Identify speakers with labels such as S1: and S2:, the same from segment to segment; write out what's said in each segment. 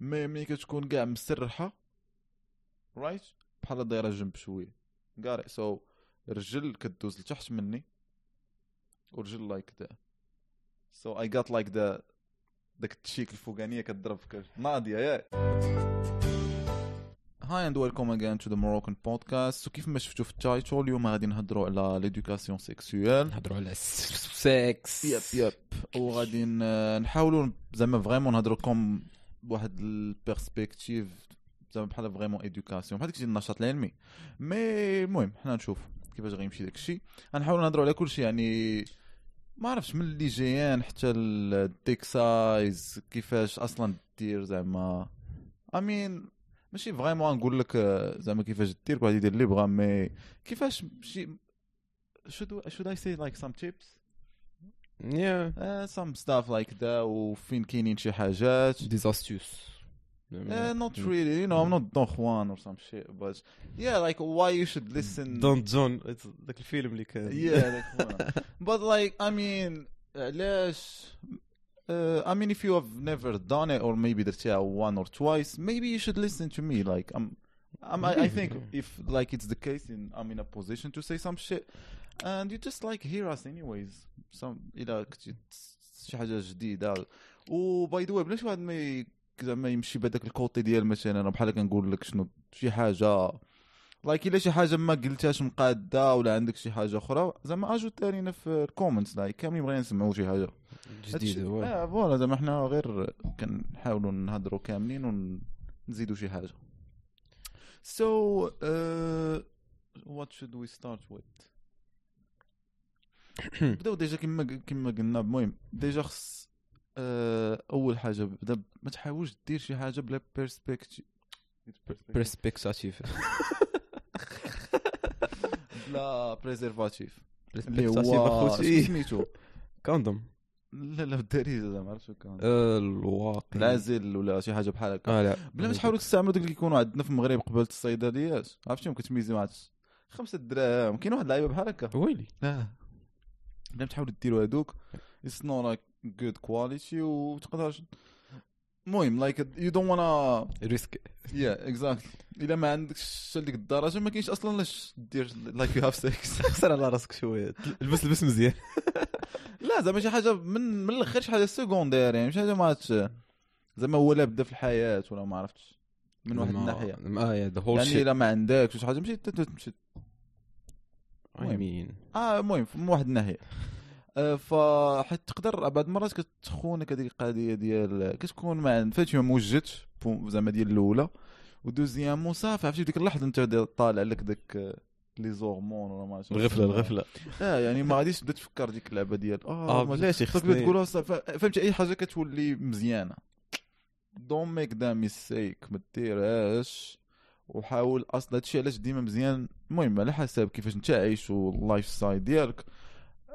S1: مي ملي كتكون كاع مسرحة رايت بحال دايرة جنب شوية. كاري سو الرجل كدوز لتحت مني ورجل لايك ذا سو اي جات لايك ذا داك التشيك الفوقانية كضرب في ناضية ياك هاي اند ويلكم اجين تو ذا موروكان بودكاست وكيف ما شفتوا في التايتل اليوم غادي نهضروا على ليدوكاسيون سيكسويل
S2: نهضروا على السكس
S1: يب يب وغادي نحاولوا زعما vraiment نهضروا لكم بواحد ال perspective زعما بحال vraiment éducation بحال داكشي النشاط العلمي. mais المهم حنا نشوف كيفاش غيمشي داكشي. غنحاولوا نهضروا على كلشي يعني ما عرفتش من اللي gyan حتى ال dick size كيفاش أصلا دير زعما. I mean ماشي vraiment نقول لك آه، زعما كيفاش دير واحد يدير اللي بغا mais كيفاش شي should should I say like some tips
S2: يا
S1: Uh, some stuff like that وفين كاينين شي حاجات
S2: ديزاستيوس
S1: Uh, not really, you know, I'm not Don Juan or some shit, but yeah, like why you should listen.
S2: دونت جون ذاك الفيلم اللي كان
S1: Yeah, like, well, but like I mean, علاش uh, I mean, if you have never done it, or maybe درتيها one or twice, maybe you should listen to me. Like, I'm, I'm I, I think if like it's the case, in I'm in a position to say some shit, and you just like hear us anyways. So إذا كنتي شي حاجة جديدة. و by the way بلاش واحد ما زعما يمشي بهذاك ال côté ديال مثلا أنا بحال كنقول لك شنو شي حاجة like الا شي حاجة ما قلتهاش مقادة ولا عندك شي حاجة أخرى زعما ajoute لينا في ال comments like كاملين بغينا نسمعوا شي حاجة
S2: جديد هو
S1: آه voilà زعما حنا غير كنحاولوا نهضروا كاملين ونزيدوا شي حاجة So, uh, what should we start with? بدأو déjà كما كما قلنا المهم déjà خص آه، أول حاجة بدا ما تحاولش دير شي حاجة بلا perspective
S2: perspectative
S1: بلا préservatif اللي هو
S2: اخوتي
S1: سميتو؟
S2: condom
S1: لا لا بالدارجه زعما عرفت شو كان
S2: آه، الواقع
S1: العازل ولا شي حاجة بحال هكا.
S2: آه لا.
S1: بلا ما تحاولوا تستعملوا ديك اللي كيكونوا عندنا في المغرب قبل الصيدليات عرفتيهم كتميزي مع خمسة دراهم. كاين واحد اللعيبه بحال هكا.
S2: ويلي.
S1: لا. بلا ما تحاولوا ديروا هذوك it's not like good quality وتقدر المهم like you don't wanna
S2: risk
S1: yeah exactly إلا ما عندكش لديك الدرجة ما كاينش أصلا لاش دير like you have sex
S2: خسر على راسك شوية. لبس لبس مزيان.
S1: لا زعما شي حاجة من من الآخر شي حاجة سيكوندير يعني شي حاجة ما زعما هو لا بدا في الحياة ولا ما عرفتش. من واحد
S2: الناحية. يا ذا هول
S1: يعني إلا ما عندكش شي حاجة ت- تمشي
S2: مين
S1: آه المهم من واحد الناحية. آه، فحيت تقدر بعض المرات كتخونك هذيك القضية ديال كتكون ما فاتي ما بو- زعما ديال الأولى. ودوزيامون صافي عرفتي ديك اللحظة أنت دي- طالع لك داك les hormones ولا ما
S2: الغفلة الغفلة.
S1: آه يعني ما غاديش تبدأ تفكر ديك اللعبة ديال آه
S2: بلاش
S1: تقدر
S2: يخصني
S1: تقول فهمتي أي حاجة كتولي مزيانة. don't make the mistake ما ديرهاش. وحاول أصلا هادشي علاش ديما مزيان. المهم على حسب كيفاش انت عايش وال lifestyle ديالك.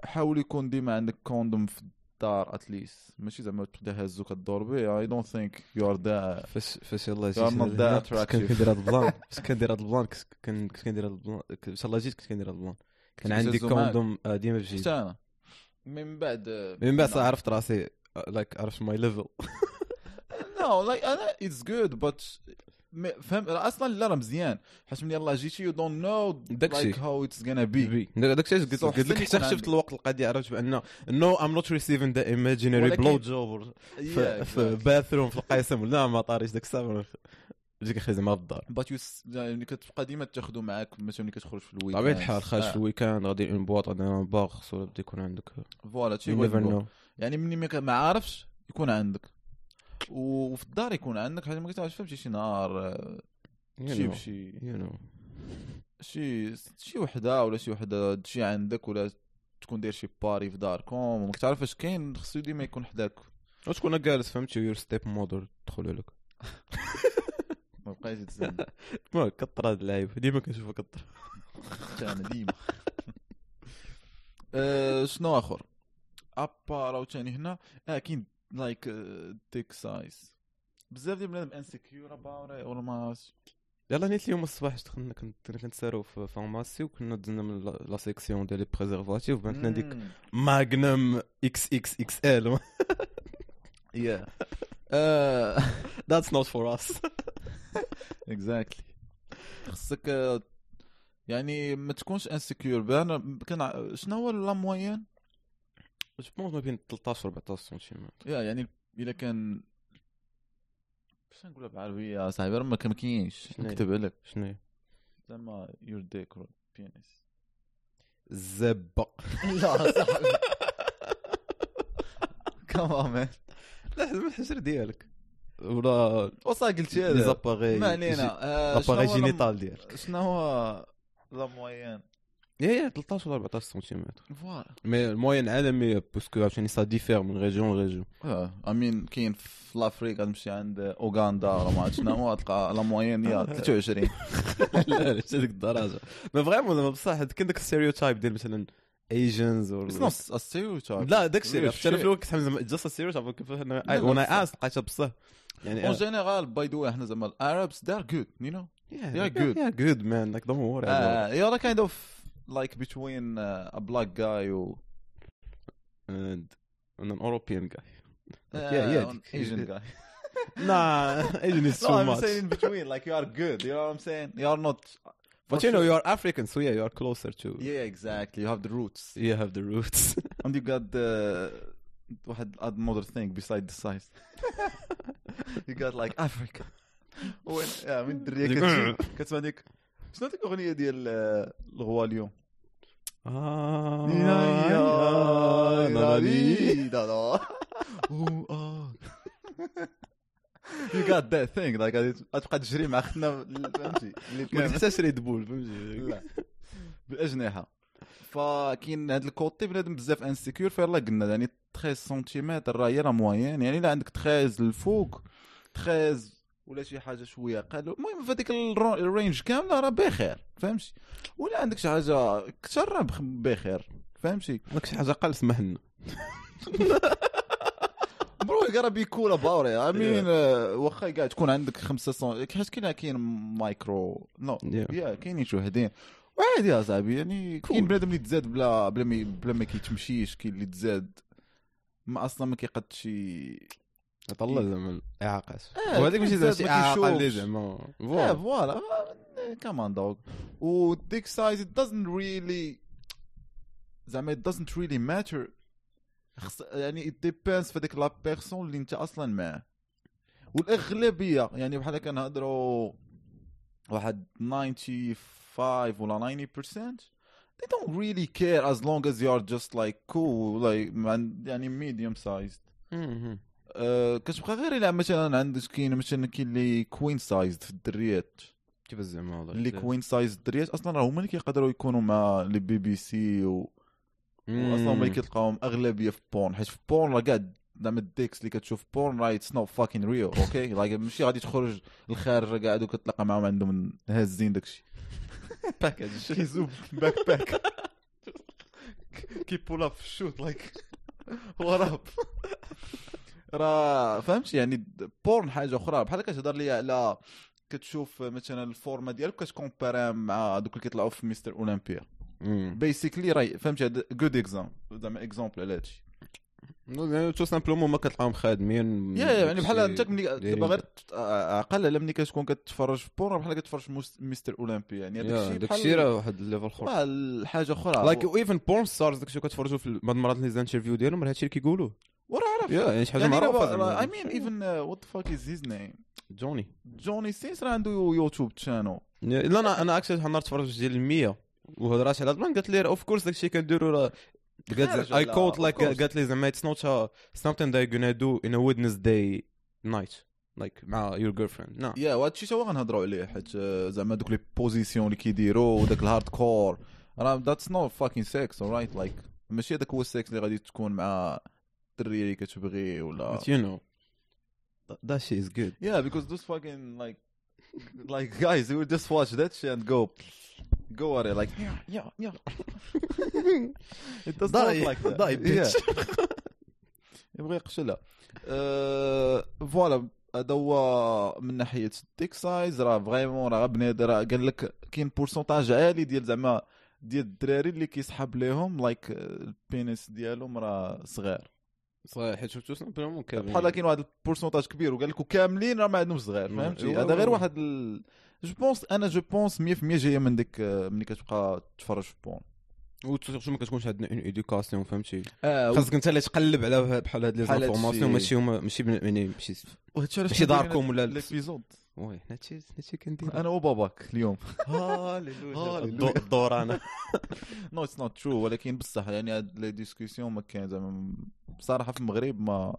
S1: حاول يكون ديما عندك condom في الدار at least ماشي زعما تبدا هازو كدور به I don't think you are the
S2: فاش فاش يلاه جيت كندير هذا البلان. فاش كندير هذا البلان كنت كن- كنت كندير هذا البلان. فاش يلاه جيت كنت كندير هذا البلان. كان عندي. كوندوم آه، ديما في جيبي
S1: أنا؟ من بعد
S2: من بعد عرفت راسي لايك عرفت ماي ليفل
S1: نو لايك أنا اتس جود بات فهم أصلا لا راه مزيان. حيت من يلاه جيتي يو دونت نو
S2: داكشي.
S1: لايك هاو اتس غانا بي.
S2: داك الشيء قلت لك حتى شفت. الوقت القضية عرفت بان نو ام نوت ريسيفين ذا ايماجينري بلو جوب في في باثروم في القيسم لا ما طاريش داك الساعة. جيك أخي زعما في الدار
S1: بات يو يعني كتبقى ديما تاخذو معاك مثلا ملي كتخرج في ال week
S2: طبيعة الحال خارج في ال weekend غادي en boîte غادي en bar خصو يكون عندك.
S1: voilà.
S2: no
S1: يعني مني ما ك- ما عارفش يكون عندك. وفي الدار يكون عندك حاجة ما كتعرفش فهمتي شي نهار آه، شي
S2: نو
S1: شي شي وحدة ولا شي وحدة تجي عندك ولا تكون داير شي party في داركم وما كتعرف اش كاين خصو ديما يكون حداك.
S2: وتكون جالس فهمتي your step mother تدخلوا لك.
S1: ما بقايش تزعم
S2: ما كثر هاد اللعيب ديما كنشوفها كثر.
S1: أنا ديما. آه، شنو آخر؟ à part عاوتاني هنا. آه كاين like dick size بزاف ديال بنادم insecure about ولا ما عرفتش.
S2: يلا نيت اليوم الصباح دخلنا كنت كنا كنتسارو في pharmacie وكنا دزنا من لا- section ديال les préservatifs بانت لنا ديك. ماغنم إكس إكس إكس ال
S1: yeah
S2: that's not for us.
S1: exactly خصك آه، يعني ما تكونش insecure كان شنو هو la moyenne
S2: je pense ما بين 13 و 14 سنتيمتر
S1: yeah يعني الا كان باش نقولها بالعربية صاحبي راه ما كاينش؟ نكتب لك
S2: شنو؟
S1: زعما your dick penis
S2: الزبه
S1: لا صاحبي. كمان مان
S2: لا حزم الحجر ديالك. ولا
S1: وصا قلت
S2: لي
S1: هذا
S2: زاباغي
S1: ما علينا. آه،
S2: لاباغي جينيتال ديالك.
S1: شنو هو لا موين
S2: هي هي 13 ولا 14 سنتيمتر
S1: فوالا
S2: مي الموين عالمي باسكو عشان سا ديفير من ريجيون لريجيون
S1: آه امين كاين في لافريكا تمشي عند اوغندا ولا ما عرفت شنو تلقى لا موين يا 23
S2: لا مش هذيك الدرجه ما vraiment زعما بصح كاين داك ال stereotype ديال مثلا Asians و
S1: It's not a stereotype.
S2: لا داك الشيء
S1: Real
S2: عرفت؟
S1: أنا.
S2: في الوقت حمزه زعما just stereotype كيف أنا
S1: وأنا.
S2: اس لقيتها بصح يعني
S1: en général by the way إحنا زعما are good you know
S2: yeah
S1: good.
S2: yeah good man. Like don't worry about
S1: uh, you're kind of like between uh, a black guy و
S2: it. and and an European guy
S1: uh,
S2: yeah, yeah.
S1: an Asian guy
S2: nah Asian is
S1: no
S2: too
S1: I'm
S2: much
S1: saying in between like you are good you know what I'm saying you are not
S2: but
S1: for
S2: you know
S1: sure.
S2: you are African so yeah you are closer to
S1: yeah exactly you have the roots
S2: you have the roots
S1: and you got the واحد another thing beside the size you got like Africa وين يا من الدريه كتجي كتسمع ديك شنو ديك الأغنية ديال آه، الغوا اليوم؟ يا
S2: لا، لا، لي.
S1: لا لا أوه،. You got that thing like غادي- غتبقى تجري مع اختنا فهمتي؟
S2: ما تحتاجش Red Bull فهمتي؟
S1: لا. بالاجنحه فكاين هذا ال côté بنادم بزاف insecure فيلا قلنا يعني 13 سنتيمتر راه هي راه moyenne يعني إلا عندك 13 الفوق 13 ولا شي حاجة شوية أقل المهم في هذيك ال range كاملة راه بخير فهمتي؟ ولا عندك شي حاجة كثر راه بخ- بخير فهمتي؟
S2: داك شي حاجة قال سمح لنا
S1: bro about it. I mean uh, واخا قاعد تكون عندك خمسة سون حيت كاين كاين micro
S2: no.
S1: يا كاينين شوهدين. وعادي يا صاحبي يعني كاين. بنادم اللي تزاد بلا بلا ما بلا ما كيتمشيش كاين اللي تزاد ما أصلا ما كيقدش
S2: طلع زعما الاعاقات
S1: آه،
S2: وهذيك ماشي زعما شي اعاقه اللي. زعما voilà
S1: voilà كمان دوغ و dick size it doesn't really زعما doesn't really matter. خص يعني it depends في ديك la personne اللي أنت أصلا معاه والأغلبية يعني بحال كنهضروا واحد 95 ولا 90% they don't really care as long as you are just like cool like man يعني medium sized. أه كتبقى غير إلا مثلا عندك كاين مثلا كاين اللي queen sized في الدريات.
S2: كيف زعما والله؟
S1: اللي كوين سايز الدريات أصلا راه هما اللي كيقدروا يكونوا مع لي بي بي سي و... واصلا هما اللي كتلقاهم أغلبية في بورن حيت في بورن راه كاع زعما الديكس اللي كتشوف بورن راه اتس نوت فاكين ريل أوكي لايك ماشي غادي تخرج للخارج قاعد وكتلقى معاهم عندهم هازين داكشي.
S2: باكج
S1: كيزوب باك باك كي بول اب شوت لايك وراب راه فهمتي؟ يعني porn حاجة أخرى. بحال كتهضر لي على كتشوف مثلا ال forme ديالك كتكومبارا مع دوك اللي كيطلعوا في مستر اولمبيا basically راه فهمتي؟ هذا good example زعما example على هادشي.
S2: tout simplement ما كتلقاهم خادمين.
S1: يا يعني بحال انت ملي. دابا غير عقل على ملي كتكون كتفرج في porn بحال كتفرج في مستر اولمبيا يعني هذاك الشيء
S2: داك الشيء راه واحد ال level
S1: اخر حاجة أخرى.
S2: like even porn stars داك الشيء كتفرجوا في بعض المرات les interviews ديالهم راه هادشي اللي كيقولوا
S1: وراه عرف
S2: يا يعني شي
S1: حاجة
S2: معروفه I.
S1: mean even what fuck is his name
S2: Johnny.
S1: Johnny Sins راه عنده YouTube channel
S2: يا- لا أنا أنا actually شحال نهار تفرجت ديال 100 وهضرات على البلان قالت لي of course داك الشيء كنديروا راه قالت
S1: I
S2: quote
S1: like.
S2: قالت لي زعما it's not something you're gonna do in a Wednesday night like مع your girlfriend. No.
S1: yeah وهذا الشيء هو غنهضروا عليه حيت آه، زعما دوك les positions اللي كيديروا وداك ال hardcore راه that's not fucking sex right like ماشي هذاك هو السكس اللي غادي تكون مع الدريه اللي كتبغي ولا
S2: but you know that, shit is good
S1: Yeah, because those fucking like like guys who just watch that shit and go go at it like yeah yeah yeah. it does not
S2: Die-
S1: like that.
S2: die, bitch.
S1: Yeah. يبغى يقشلها. أه voilà هذا هو من ناحية ال dick size راه vraiment راه بنادم راه قال لك كاين pourcentage عالي ديال زعما ديال الدراري اللي كيسحب ليهم like ال penis ديالهم راه صغير
S2: صحيح حيت شفتو simplement كاملين
S1: بحال كاين واحد ال pourcentage كبير وقال لك وكاملين راه ما عندهمش صغير. فهمتي
S2: إيوا،
S1: هذا غير
S2: إيوا.
S1: واحد ال... je pense أنا je pense 100% جاية من ديك آه، ملي كتبقى تفرج في porn
S2: و surtout ما كتكونش عندنا une éducation فهمتي
S1: آه
S2: خاصك أنت اللي تقلب على بحال هاد les
S1: informations.
S2: ماشي هما ماشي يعني ماشي ماشي داركم ولا
S1: l'épisode
S2: oui حنا هادشي هادشي كندير
S1: أنا وباباك اليوم
S2: هاليلويا
S1: هاليلويا.
S2: الدور أنا
S1: no it's not true ولكن بصح يعني هاد les discussions ما كاين زعما بصراحه في المغرب ما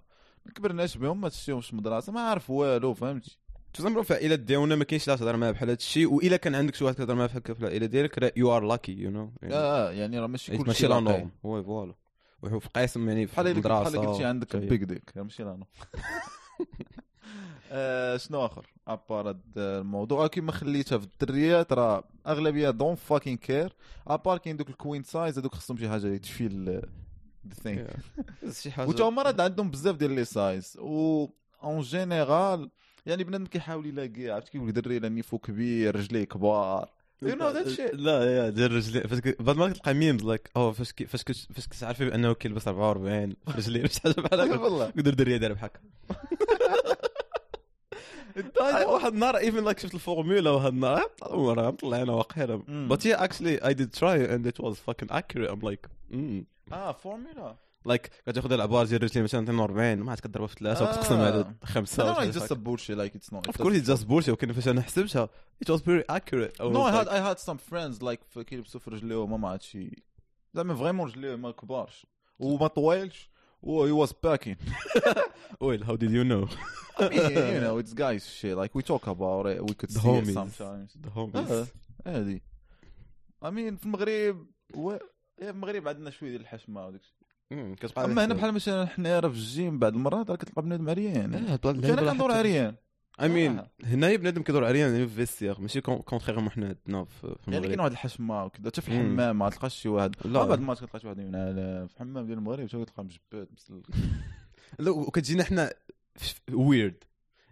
S1: ما كبرناش بهم ما تشتيهمش مدرسه ما عارف والو فهمتي؟
S2: تزعما في العائلات ديالنا ما كاينش لا تهضر معاه بحال هادشي وإلا كان عندك شي واحد كتهضر معاه في العائله ديالك you are lucky you know
S1: آه يعني راه ماشي كلشي
S2: ماشي لا. نورم oui voilà. وفي قاسم يعني في
S1: بحال اللي-
S2: المدرسة
S1: بحال قلتي عندك
S2: شي.
S1: big dick ماشي لا آه، شنو آخر؟ à part هاد الموضوع. كيما خليتها في الدريات راه أغلبية don't fucking care à part كاين دوك ال queen size هذوك خصهم شي حاجة تشفي ال
S2: thing. شي حاجة.
S1: وتا هما راه عندهم بزاف ديال les sizes و en général يعني بنادم كيحاول يلاقي عرفت كيقول لك دري نيفو كبير رجليه كبار. You know that shit.
S2: لا يا دير رجلي. بعد ما تلقى memes like أو فاش كي- فاش فاش كتعرفي بانه كيلبس 44 في رجليه شي حاجة بحال هكا.
S1: والله.
S2: قدر دري دار بحال هكا واحد النهار even like شفت الفورمولا واحد النهار راه مطلعنا واقيلا yeah actually I did try and it was fucking accurate I'm like mm.
S1: آه formula
S2: like كتاخذ العبار ديال رجلي مثلا 42 ما عاد كضربها في ثلاثة
S1: آه.
S2: وتقسم على خمسة
S1: No, no,
S2: ولا
S1: it's
S2: شي
S1: just a bullshit. Like it's not.
S2: Of course it's just bullshit ولكن فاش أنا حسبتها it was very accurate I
S1: No,
S2: was
S1: I had
S2: like,
S1: I had some friends like في كيلبسوا في رجليهم ما عاد شي زعما vraiment رجليه ما كبارش وما طويلش و he was packing.
S2: well how did you know
S1: I mean, you know, it's guys shit. Like we talk about it, we could
S2: The
S1: see it
S2: homies.
S1: sometimes.
S2: the homies
S1: آه، هادي. I mean في المغرب و... إيه، في المغرب عندنا شوية ديال الحشمة وداك الشيء. أما هنا بحال مثلا حنا في الجيم بعض المرات راه كتلقى بنادم عريان
S2: أنا بلا
S1: كندور عريان
S2: I mean
S1: آه.
S2: هنايا بنادم كيدور يعني في vestiaire ماشي contrairement حنا عندنا في في
S1: يعني كاين
S2: المغرب
S1: واحد الحشمه وكذا حتى في. الحمام ما تلقاش شي واحد.
S2: لا.
S1: لا بعد ما تلقى شي واحد في الحمام ديال المغرب تلقى مجبد مسل
S2: لا وكتجينا حنا ويرد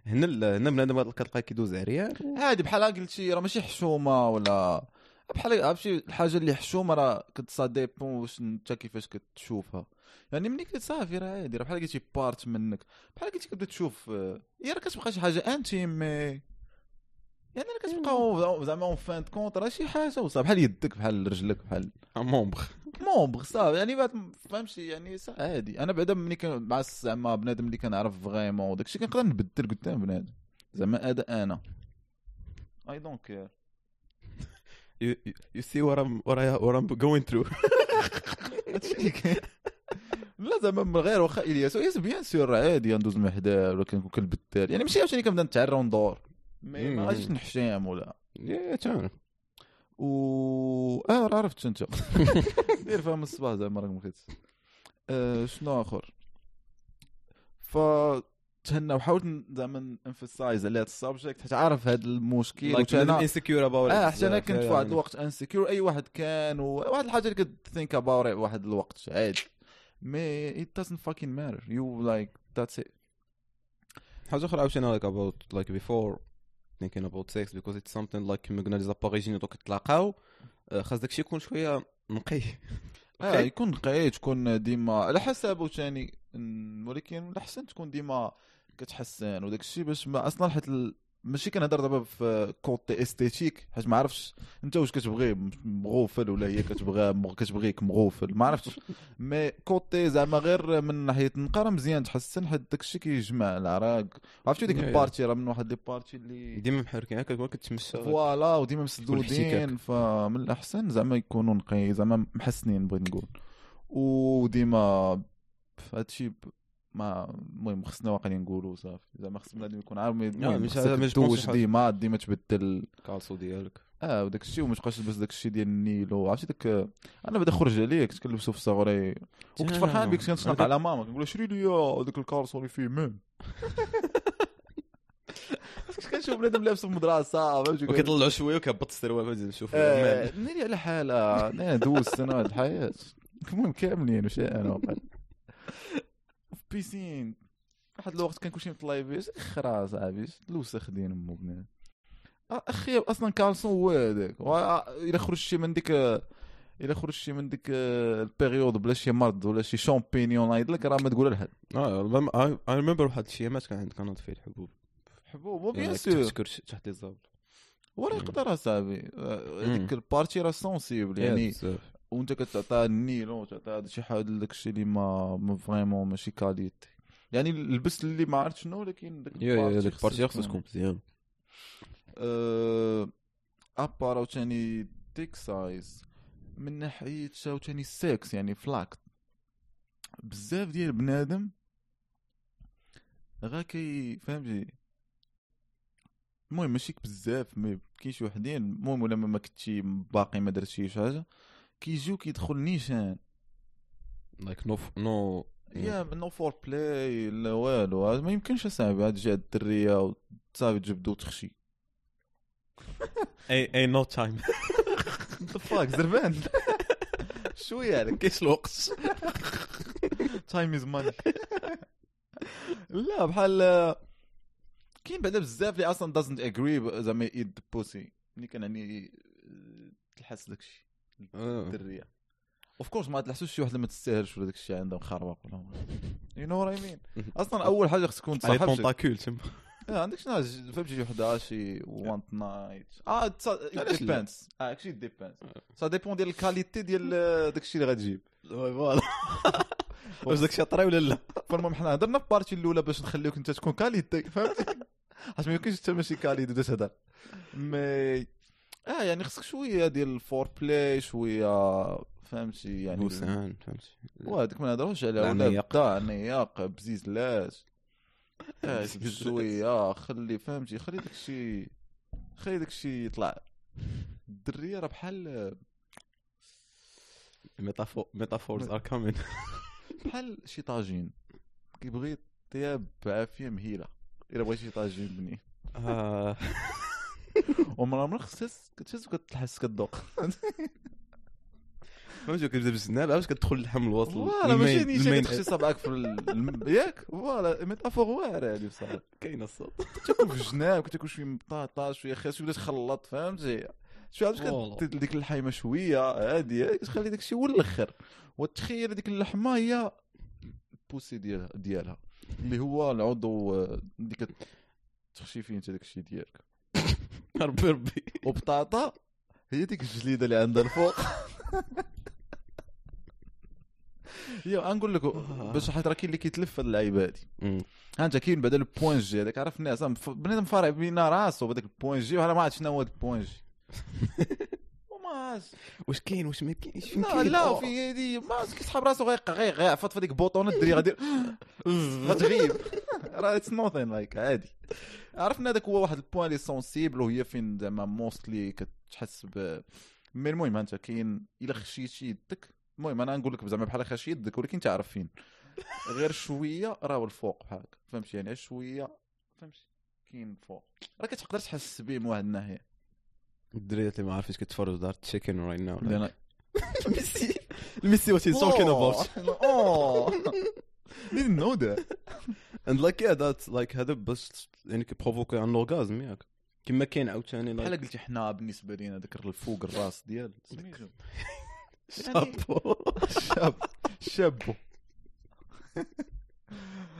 S2: هنا هنا بنادم كتلقاه كيدوز عريان
S1: عادي بحال قلتي راه ماشي حشومة ولا بحال عرفتي الحاجة اللي حشومة راه كتصا dépend واش انت كيفاش كتشوفها. يعني ملي كتصافي راه عادي راه بحال قلتي part منك. بحال قلتي كتبدا تشوف هي راه كتبقى شي حاجة intime mais يعني راه كتبقى زعما en fin de compte راه شي حاجة وصافي. بحال يدك بحال رجلك بحال
S2: membre
S1: مومبغ صافي. يعني بعد فهمتي يعني عادي. أنا بعدا ملي كان مع زعما بنادم اللي كنعرف vraiment وداك الشيء كنقدر نبدل قدام بنادم. زعما هذا أنا. I don't care
S2: you, you, you see what I'm what I what I'm going through
S1: لا زعما من غير واخا إلياس. الياس bien sûr عادي ندوز محدار ولا كنكون كنبدل. يعني ماشي عاوتاني كنبدا نتعرى وندور. mais ما. غاديش نحشام ولا.
S2: yeah تعرف
S1: و آه راه عرفت أنت. دير فيها من الصباح زعما راك مخيت آه شنو آخر؟ ف تهنا وحاولت زعما emphasize على هذا ال subject حيت عارف هذا المشكل.
S2: Like insecure about it.
S1: آه حتى
S2: أنا
S1: كنت في. واحد الوقت insecure أي واحد كان وواحد الحاجة اللي كت think about واحد الوقت عادي. mais it doesn't fucking matter. You like that's it.
S2: حاجة أخرى عاوتاني like about like before thinking about sex? Because it's something like كما قلنا les appareils génitaux دوك كتلاقاو آه، خاص داكشي يكون شوية نقي.
S1: آه يكون نقي تكون ديما على حسب ثاني ولكن الاحسن تكون ديما كتحسن. وداك الشيء باش ما أصلا حيت ماشي كنهضر دابا في côté esthétique حيت ما عرفتش انت واش كتبغي مغوفل ولا هي كتبغى كتبغيك مغوفل ما عرفتش mais côté زعما غير من ناحية النقا راه مزيان تحسن حيت داك الشيء كيجمع العرق عرفتي ديك
S2: yeah. ال
S1: partie راه من واحد les parties اللي
S2: ديما محركين هكا كون كتمشى
S1: voilà وديما. مسدودين فمن الأحسن زعما يكونوا نقي زعما محسنين بغيت نقول وديما هادشي ما المهم خصنا واقيلا نقولوا صافي. زعما خص بنادم يكون عارف المهم خصك
S2: حاجة.
S1: ديما ديما تبدل.
S2: caleçon ديالك.
S1: آه وداك الشيء وما تبقاش تلبس داك الشيء ديال النيلون وعرفتي داك أنا بعدا خرج عليك كنت كنلبسو في صغري وكنت. فرحان بك كنت كنشنق
S2: هذاك-
S1: على ماما. كنقول لها شري لي داك الكارسون اللي فيه ميم. كنت كنشوف بنادم لابس في المدرسة
S2: وكيطلعوا شوية وكيهبط السروال فهمتي؟ نشوف
S1: آه، ناري على حالة. أنا دوز سنوات الحياة. المهم كاملين وش أنا وقع بيسين. واحد الوقت كان كلشي مطلعيبيش خرا صاحبي الوسخ دين أمو بنات آه، أخي أصلا كالسون هو هذاك. إلا خرج شي من ديك إلا خرجتي من ديك آه، البيريود بلا شي مرض ولا شي شامبينيون نايض لك راه ما تقول لحد
S2: آه اي ريمبر واحد الشيمات كان عندك كانت فيه الحبوب.
S1: حبوب بيان
S2: يعني
S1: سور.
S2: تحت لي زابل
S1: وراه. يقدر أصاحبي. آه،. ديك البارتي راه سونسيبل
S2: يعني
S1: وانت كتعطيها النيلون تعطيها شي حاجة داكشي اللي ما فريمون ماشي كاليتي. يعني لبست اللي ما عرفت شنو ولكن داك البارتي
S2: ديك البارتي
S1: خصها
S2: تكون مزيان.
S1: أه، أبار عاوتاني تيك سايز من ناحية عاوتاني سكس يعني فلاك بزاف ديال بنادم غا كي فهمتي؟ المهم ماشي بزاف مي كاين شي وحدين. المهم ولا ما كنتي باقي ما درتي شي حاجة. كيجيو كيدخل نيشان.
S2: لايك نو نو
S1: يا نو فور بلاي لا والو. ما يمكنش أصاحبي عاد تجي الدرية وتصافي تجبدو وتخشي.
S2: اي اي نو تايم
S1: فاك زربان. شوية عليك.
S2: كاينش الوقت.
S1: تايم از ماني لا بحال كاين بعدا بزاف اللي أصلا دازنت اجري زعما ايد بوسي ملي كان يعني تلحس داكشي. الدرية. اوف كورس ما تلحسوش شي واحد ما تستاهلش ولا داكشي عندها مخربق ولا يو نو وات اي مين أصلا أول حاجة خصك تكون تصاحب
S2: طونتاكول تما
S1: آه عندك شنو فهمتي شي وحدة شي وانت نايت
S2: آه؟
S1: depends آه actually depends ça dépend ديال ال qualité ديال داكشي اللي غتجيب.
S2: voilà واش داكشي طري ولا لا؟
S1: فالمهم حنا هضرنا في ال partie الأولى باش نخليوك أنت تكون qualité فهمتي حيت ما يمكنش حتى ماشي qualité ودا تهضر mais آه يعني خصك شوية ديال ال foreplay شوية فهمتي يعني
S2: بوسان فهمتي.
S1: وهذيك ما نهضروش عليها ولا عنياق بزيزلات. آه، شوية خلي فهمتي خلي داكشي خلي داكشي يطلع. الدرية راه بحال
S2: metaphors are coming
S1: بحال شي طاجين. كيبغي طياب بعافية مهيلة. إلا بغيتي طاجين بنين ومن عمرك خصك كتهز وكتحس كتذوق
S2: فهمتي؟ كتبدا بالجناب علاش كتدخل اللحم الوسط؟
S1: voilà ماشي نيشان كتخشي صبعك في ياك voilà métaphore واعرة هادي بصح.
S2: كاين الصوت.
S1: تاكل في الجناب كتاكل شوية بطاطا شوية خيار شوية تخلط فهمتي؟ شوية عرفتش
S2: والله.
S1: كت- ديك اللحيمة شوية هادي كتخلي داكشي هو الأخر. وتخيل هذيك اللحمة هي البوسي ديالها ديالها اللي هو العضو آه، اللي كتخشي فيه انت داكشي ديالك.
S2: ربي ربي
S1: وبطاطا هي ديك الجليدة اللي عندها الفوق. يا نقول لك باش حيت راه كاين اللي كيتلف هاد اللعيبة هادي. ها أنت كاين بعدا البوان جي هذاك عرف الناس بنادم فارع بين راسو بهذاك البوان جي وأنا ما عرفت شنو هو البوان جي وما عرفتش
S2: واش كاين؟ واش ما كاينش فين
S1: لا
S2: كاين؟
S1: لا. في هادي ما كيسحب راسو غيعفط في هذيك البوطونه الدري غادي غتغيب راه اتس نوثين لايك عادي. عرفنا هذاك هو واحد البوان لي سونسيبل وهي فين زعما موستلي كتحس ب. مي المهم انت كاين إلا خشيتي يدك المهم أنا نقول لك زعما بحال خشي يدك ولكن تعرف فين. غير شوية راه الفوق بحال هكا فهمتي؟ يعني شوية فهمتي؟ كاين فوق. راه كتقدر تحس به من واحد الناحية.
S2: الدريات اللي ما عارفينش كتفرج دار تشيكن رايت ناو ميسي ميسي وات هيز توكين اباوت
S1: Oh, didn't know that.
S2: اند لايك يا ذات لايك هذا بس يعني كيبروفوكي ان اورغازم ياك. كما كاين عاوتاني
S1: بحال قلتي حنا بالنسبة لينا ذاك الفوق الراس ديال سميتو.
S2: chapeau.
S1: chap chapeau.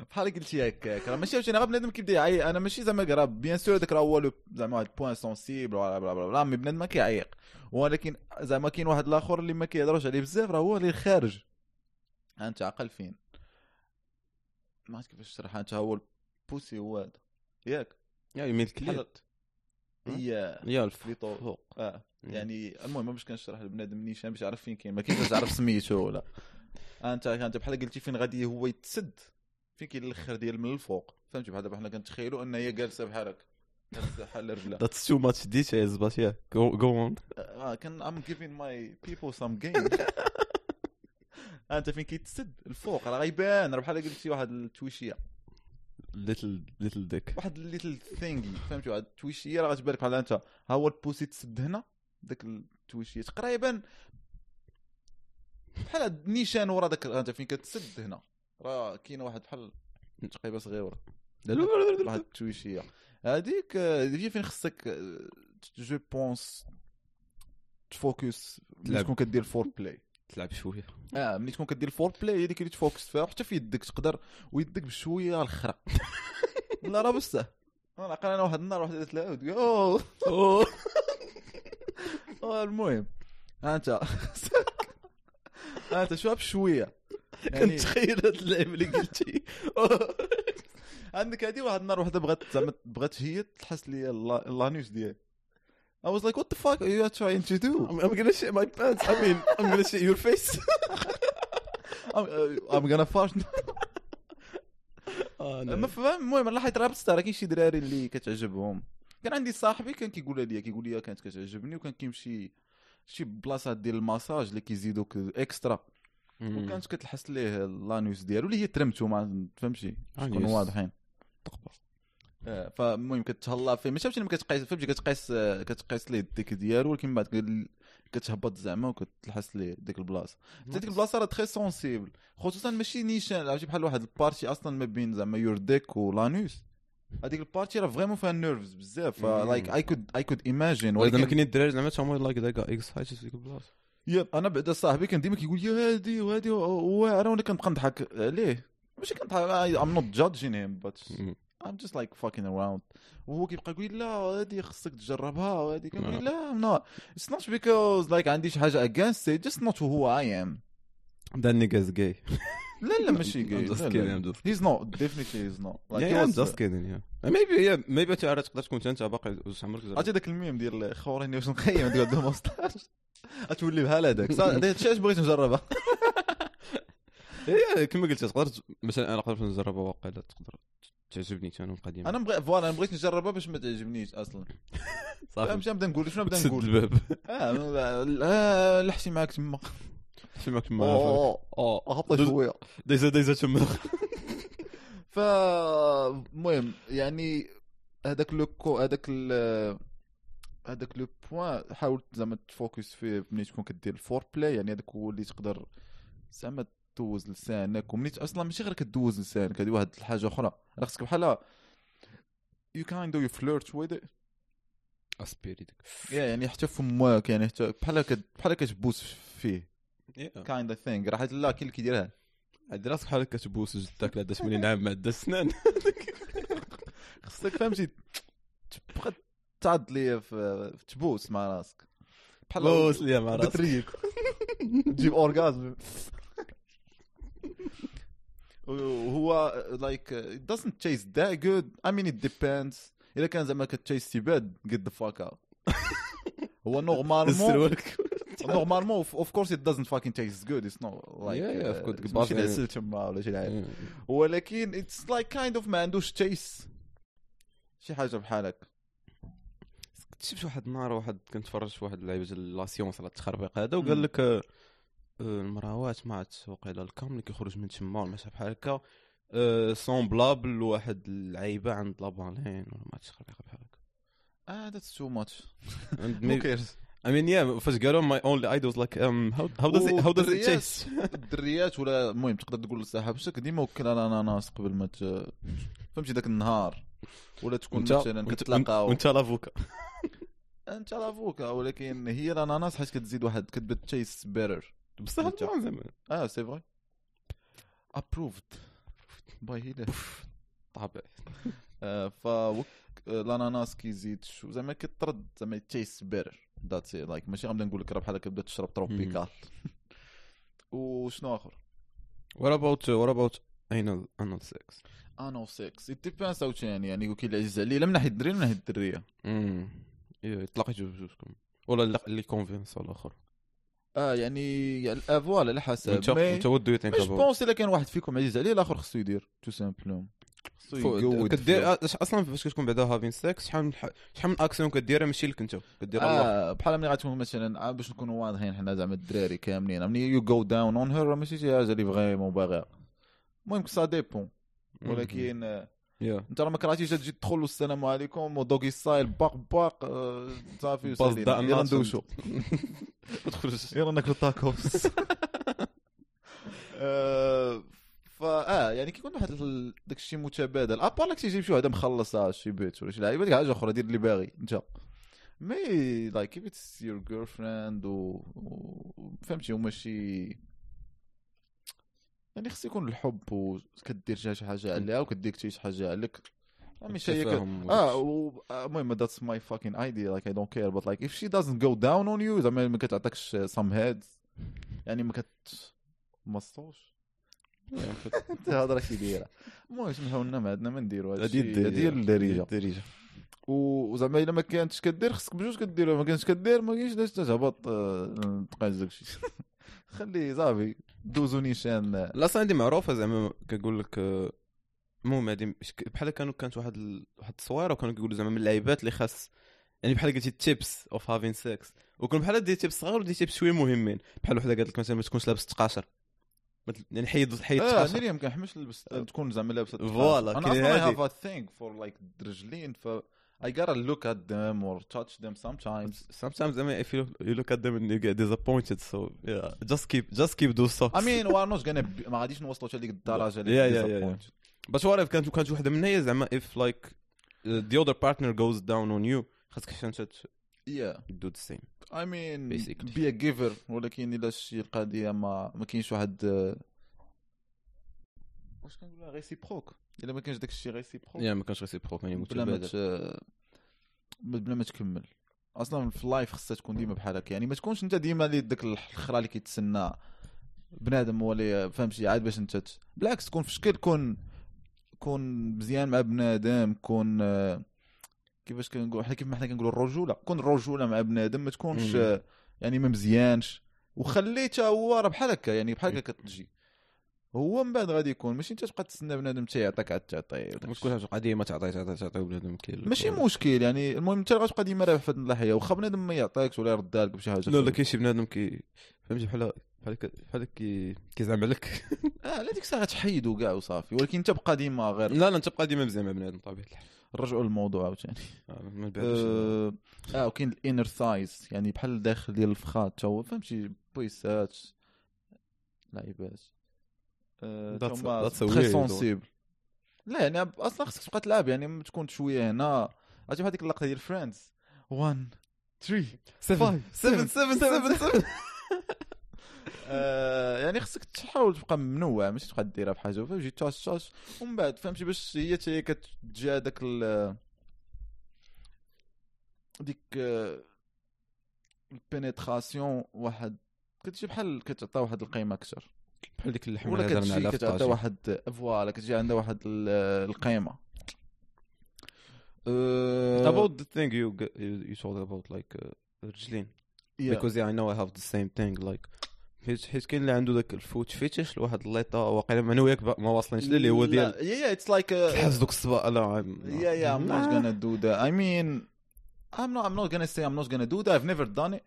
S1: بحال قلتي هكاك راه ماشي عشان غير بنادم كيبدا يعيق. أنا ماشي زعما راه bien sûr هذاك راه هو le- زعما واحد point sensible ولا blah blah blah mais بنادم ما كيعيق. ولكن زعما كاين واحد الآخر اللي ما كيهضروش عليه بزاف راه هو اللي خارج. أنت عقل فين؟ ما عرفت كيفاش تشرح انت هو البوسي هو هذا ياك.
S2: يا يمين الكليت
S1: يا
S2: يا
S1: اللي طول.
S2: الفوق
S1: آه. يعني المهم باش كنشرح لبنادم نيشان باش يعرف فين كاين ما كاينش باش يعرف سميتو ولا أنت انت بحال قلتي فين غادي هو يتسد. فين كاين الآخر ديال من الفوق. فهمتي؟ بحال دابا حنا كنتخيلوا ان هي جالسة بحال هكا بحال رجلها
S2: That's too much details but yeah. Go go on.
S1: آه كان ام giving my people some game. انت فين كيتسد؟ الفوق راه غيبان. راه بحال قلتي واحد التويشية.
S2: Little little dick.
S1: واحد ال little thingy فهمتي؟ واحد التويشية راه غتبان لك بحال انت. ها هو ال pussy تسد هنا؟ داك التويشية. تقريبا بحال هاد النيشان ورا داك انت فين كتسد هنا. راه كاينة واحد بحال تقريبا صغيره واحد التويشية. هذيك آه، هي فين خصك je pense ت
S2: focus.
S1: تكون كدير foreplay
S2: تلعب شوية.
S1: آه ملي تكون كدير ال foreplay هي ديك اللي ت focus فيها حتى في يدك تقدر ويدك بشوية الاخرى لا راه بصح أنا عقل أنا واحد النهار واحد له أوه! آه، المهم. أنت. أنت شوف بشويه يعني
S2: كنتخيل هاد اللعب اللي قلتي.
S1: عندك هذه واحد النهار وحده بغات زعما بغات هي تلحس لي l'a- l'anus ديالي. I was like what the fuck are you trying to do?
S2: I'm, I'm gonna shit my pants. I mean I'm gonna shit your face.
S1: I'm, uh, I'm gonna fart.
S2: آه،
S1: ما. فاهم المهم راه بصح راه كاين شي دراري اللي كتعجبهم. كان عندي صاحبي كان كيقول لي كيقول لي كانت كتعجبني وكان كيمشي شي بلاصات ديال الماساج اللي كيزيدوك
S2: extra.
S1: وكانت كتلحس ليه l'anus ديالو اللي هي ترمتو ما
S2: آه،
S1: نكونوا
S2: yes.
S1: واضحين. فالمهم كتهلا فيه. ماشي فهمتي كتقيس فهمتي كتقيس آه، كتقيس ليه ال dick ديالو ولكن من بعد كت- كتهبط زعما وكتلحس ليه ديك البلاصة. حتى ديك البلاصة راه très sensible خصوصا ماشي نيشان عرفتي بحال واحد ال partie أصلا ما بين زعما your dick و l'anus هذيك ال partie راه vraiment فيها nerves بزاف. like I could I could imagine
S2: واذا ما
S1: ولكن
S2: كاينين الدراري زعما تا هما like they get excited في ديك البلاصة.
S1: yep أنا بعدا صاحبي كان ديما كيقول لي هادي وهادي واعره وأنا كنبقى نضحك. عليه ماشي كنضحك I'm not judging him but I'm just like fucking around. وهو كيبقى يقول لي لا هادي خصك تجربها وهادي كنقول لا I'm not. It's not because like عندي شي حاجة against it just not who I am.
S2: That nigga's gay.
S1: لا لا ماشي
S2: I'm
S1: gay
S2: just
S1: لا
S2: kidding,
S1: لا.
S2: I'm just
S1: he's not. definitely he's not. Like
S2: yeah,
S1: he
S2: yeah, I'm
S1: was-
S2: just kidding, yeah. Maybe, yeah, maybe تعرف تقدر تكون انت باقي عمرك.
S1: عرفتي داك الميم ديال خوريني واش نخيم ديال 2015 غتولي بحال هذاك. الشيء علاش بغيت نجربها
S2: yeah, كما قلت تقدر مثلا أنا قدرت نجربها واقيلا تقدر. تعجبني أنا ديما
S1: أنا بغي voilà أنا بغيت نجربها باش ما تعجبنيش أصلا.
S2: صافي.
S1: فهمتي نبدا نقول شنو نبدا نقول؟
S2: الباب.
S1: آه لحشي معاك تما.
S2: شي معك تما.
S1: آه
S2: آه
S1: هبط شوية.
S2: دايزه دايزه تما.
S1: ف المهم يعني هذاك le co- هذاك ال هذاك le point حاول زعما ت focus فيه ملي تكون كدير ال foreplay يعني هذاك هو اللي تقدر زعما دوز لسانك ومني أصلا ماشي غير كدوز لسانك هذه واحد الحاجة أخرى. راه خصك بحال يو كايند يو فليرت وذ
S2: اسبيري ديك.
S1: يعني حتى فماك يعني حتى بحال بحال كتبوس فيه. كايند ثينك راه حيت لا كاين اللي كيديرها
S2: عاد راسك بحال كتبوس جدك لا 80 عام ما دا السنان
S1: خصك فهمتي تبقى تعض لي في تبوس مع راسك. بحال
S2: بوس ليا مع راسك.
S1: تجيب orgasm وهو like doesn't taste that good. I mean it depends. الا كان زعما get the fuck out. هو normalement normalement of course it's not like
S2: Yeah, yeah, of
S1: uh,
S2: course.
S1: ماشي. العسل تما ولا شي حاجة ولكن it's like kind of ما عندوش taste شي حاجة بحال هكا
S2: كنت شفت واحد النهار واحد كنتفرج في واحد اللعيبه ديال لا سيونس على التخربيق هذا. وقال لك المراوات ما عرفت واقيلا الكام اللي كيخرج من تما ولا شي بحال هكا. سومبلابل لواحد اللعيبة عند لابالين ولا ما عرفتش تخربيق بحال هكا.
S1: آه much.
S2: And
S1: who
S2: maybe-
S1: cares?
S2: I mean yeah فاش قالوا my only idol like um how how does it how does it taste?
S1: الدريات ولا المهم تقدر تقول لصاحبتك ديما وكل الاناناس قبل ما. فهمتي ذاك النهار. ولا تكون مثلا كتلاقاو
S2: وانت l'avocat
S1: أنت l'avocat ولكن هي الأناناس حيت كتزيد واحد كتبدا taste better
S2: بصح زعما
S1: آه c'est vrai approved by هيدا
S2: طابع.
S1: آه، ف وك- آه، الاناناس كيزيد شو زعما كترد زعما taste better that's like ماشي غنبدا نقول لك راه بحال كتبدا تشرب tropical وشنو آخر؟
S2: What about what about anal anal sex?
S1: انو 6 it depends عاوتاني يعني. يقول اللي عزيز عليه لا من ناحيه الدري لا من ناحيه الدريه
S2: امم إيه تلاقيتوا بجوجكم ولا اللي- convince الآخر
S1: آه يعني voilà على حسب.
S2: انت انت what do you
S1: think pense الا كان واحد فيكم عزيز عليه الآخر خصو يدير tout simplement
S2: كدير أصلا فاش كتكون بعدا having sex شحال من شحال من اكسيون كديرها ماشي لك أنت كدير
S1: آه بحال ملي غتكون مثلا آه، باش نكونوا واضحين حنا زعما الدراري كاملين ملي you go down on her ماشي شي حاجة اللي vraiment باغيها المهم ça dépend ولكن آه، انت راه ما كرهتيش تجي تدخل والسلام عليكم و doggy style باق باق آه، صافي وسالينا.
S2: دا
S1: ندوشو.
S2: تخرج
S1: يلا ناكلو تاكوس آه، فا آه يعني كيكون واحد داك الشيء متبادل. à part لك تيجيب شي واحد مخلص آه، شي بيت ولا شي لعيبة ديك حاجة أخرى دير اللي باغي انت. mais like if it's your girlfriend و و- فهمتي وماشي يعني خص يكون الحب وكدير شي شي حاجة عليها وكديك شي حاجة عليك. مش هي كد-
S2: التفاهم
S1: آه المهم that's my fucking idea like I don't care but like if she doesn't go down on you زعما ما كتعطيكش some heads. يعني ما كت مسطوش انت هضرة كي دايرة. المهم سمحوا لنا ما عندنا ما نديروا هذا
S2: هادي الدارجة.
S1: الدارجة. وزعما إلا ما كانتش كدير خصك بجوج كدير ما كانتش كدير ما كاينش علاش تهبط آه، تقايز داكشي خلي صافي دوزو نيشان
S2: لا عندي معروفة زعما كنقول لك آه، المهم هادي مش- بحال كانوا كانت واحد ال... واحد التصويره وكانوا كيقولوا زعما من اللعيبات اللي خاص يعني بحال قلتي tips of having sex وكون بحال des tips صغار و des tips شوية مهمين. بحال وحدة قالت لك مثلا ما تكونش لابس تقاشر. ما تل- يعني حيد حيد آه
S1: نيري ما كنحملش نلبس تكون زعما لابسة voilà،
S2: أنا
S1: أصلا a thing for like الرجلين ف I gotta look at them or touch them sometimes
S2: sometimes I mean if you you look at them and you get disappointed so yeah just keep just keep those socks
S1: I mean we're not gonna be- ما غاديش نوصلوا حتى لديك الدرجه اللي
S2: Yeah, yeah, yeah,
S1: disappointed.
S2: but what if كانت كانت وحده منها هي زعما if like uh, the other partner goes down on you خاصك حتى انت ت-
S1: yeah
S2: do the same
S1: I mean
S2: Basically.
S1: be a giver ولكن الا شي القضيه ما ما كاينش واحد آه، واش كنقولها ريسيبروك الا ما كانش داك الشيء ريسيبروك
S2: يا ما كانش ريسيبروك يعني
S1: بلا ما
S2: متبادل
S1: ت- بلا ما تكمل. أصلا في اللايف خصها تكون ديما بحال هكا يعني ما تكونش أنت ديما اللي داك الخرا اللي كيتسنى. بنادم هو اللي فهمتي عاد باش انت بالعكس تكون في شكل كون كون مزيان مع بنادم كون كيفاش كنقول حنا كيف ما حنا كنقولوا الرجولة. كون الرجولة مع بنادم ما تكونش يعني ما مزيانش. وخليه حتى هو راه بحال هكا يعني بحال هكا كتجي. هو من بعد غادي يكون. ماشي انت تبقى تستنى بنادم حتى يعطيك عاد
S2: مش كلها تبقى ديما تعطي تعطي تعطي بنادم كاين.
S1: ماشي مشكل يعني المهم انت غتبقى ديما رابح في هاد الناحيه واخا بنادم ما يعطيكش ولا يردها لك بشي حاجة
S2: لا لا كاين شي بنادم كي فهمتي بحال بحال بحال كي كيزعم عليك
S1: آه لا ديك الساعة غتحيدو كاع وصافي ولكن انت بقى ديما غير
S2: لا لا انت بقى ديما مزيان مع بنادم بطبيعه الحال
S1: نرجعوا للموضوع عاوتاني.
S2: آه،
S1: آه آه، وكاين ال inner thighs يعني بحال الداخل ديال الفخاد تا هو فهمتي بويسات لعيبات
S2: weird one.
S1: sensible. لا يعني أصلا خصك تبقى تلعب يعني تكون شوية هنا. عرفتي بحال ديك اللقطة ديال فريندز. 1 3
S2: سفن سفن سفن سفن سفن
S1: آه، يعني خصك تحاول تبقى منوع ماشي تبقى ديرها بحاجه فهمتي؟ تاش تاش. ومن بعد فهمتي؟ باش هي حتى هي كتجي هذاك ال ديك آه، ال pénétration واحد كتجي بحال كتعطى واحد القيمة أكثر.
S2: بحال ديك اللحمه
S1: ولا
S2: اللي هضرنا عليها الطاجين.
S1: واحد voilà كتجي عندها واحد ال- القيمه آه،
S2: about the thing you you, you told about like uh, الرجلين
S1: yeah.
S2: because yeah I know I have the same thing like حيت حيت كاين اللي عنده ذاك ال foot fetish لواحد الليطه واقيلا ما أنا وياك ما واصلينش ليه اللي هو ديال
S1: لا، yeah yeah it's like a,
S2: تحس دوك الصباع لا
S1: Yeah, yeah, I'm not gonna do that. I mean, I'm not. I'm not gonna say I'm not gonna do that. I've never done it,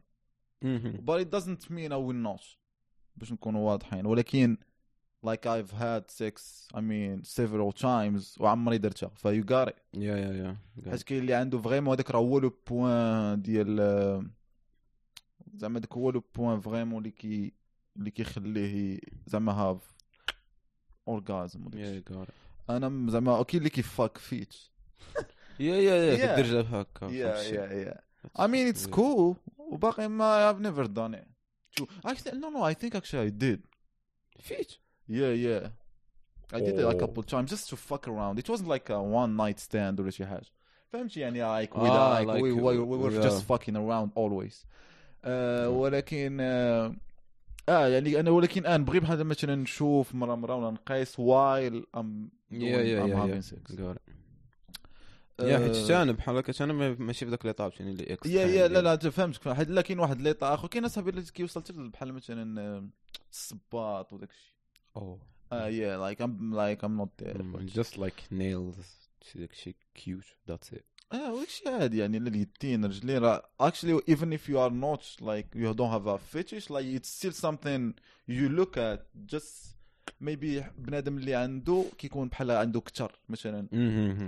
S2: Mhm.
S1: but it doesn't mean I will not. باش نكونوا واضحين. ولكن like I've had sex I mean several times وعمري درتها. ف you got it.
S2: Yeah yeah yeah.
S1: حيت كاين اللي عنده vraiment هذاك راه هو le point ديال زعما داك هو le point vraiment اللي كي اللي كيخليه زعما
S2: have
S1: orgasm أنا زعما كاين اللي كي fuck
S2: feet yeah yeah
S1: Yeah.
S2: كدير جاب هكا فهمتي.
S1: yeah yeah. I mean, it's cool. وباقي ما I've never done it. True. Actually, no, no. I think actually I did.
S2: فيت
S1: Yeah, yeah. I did it a
S2: Oh.
S1: couple times just to fuck around. It wasn't like a one night stand ولا شي حاجة. فهمتي يعني like we
S2: Ah,
S1: like,
S2: like,
S1: we, we, we were
S2: yeah.
S1: just fucking around always. آه ولكن آه اه يعني انا ولكن انا نبغي بحال مثلا نشوف مره مره ولا نقيس while I'm doing,
S2: yeah yeah
S1: I'm
S2: yeah
S1: having
S2: yeah
S1: sex.
S2: got it yeah حيت
S1: آه،
S2: أنا بحال هكا ما- ماشي في ذاك اللي طاب يعني اللي إكس
S1: yeah yeah لا لا فهمتك حيت لا كاين واحد اللي اخر كاين اصحابي اللي كيوصل حتى بحال مثلا آه، الصباط وداك الشيء.
S2: أوه.
S1: آه yeah like I'm like I'm not there
S2: just like nails شي داك الشيء كيوت that's it.
S1: آه الشيء عادي يعني اليدين رجلين راه actually even if you are not like you don't have a fetish like it's still something you look at just maybe بنادم اللي عنده كيكون بحال عنده كتر مثلا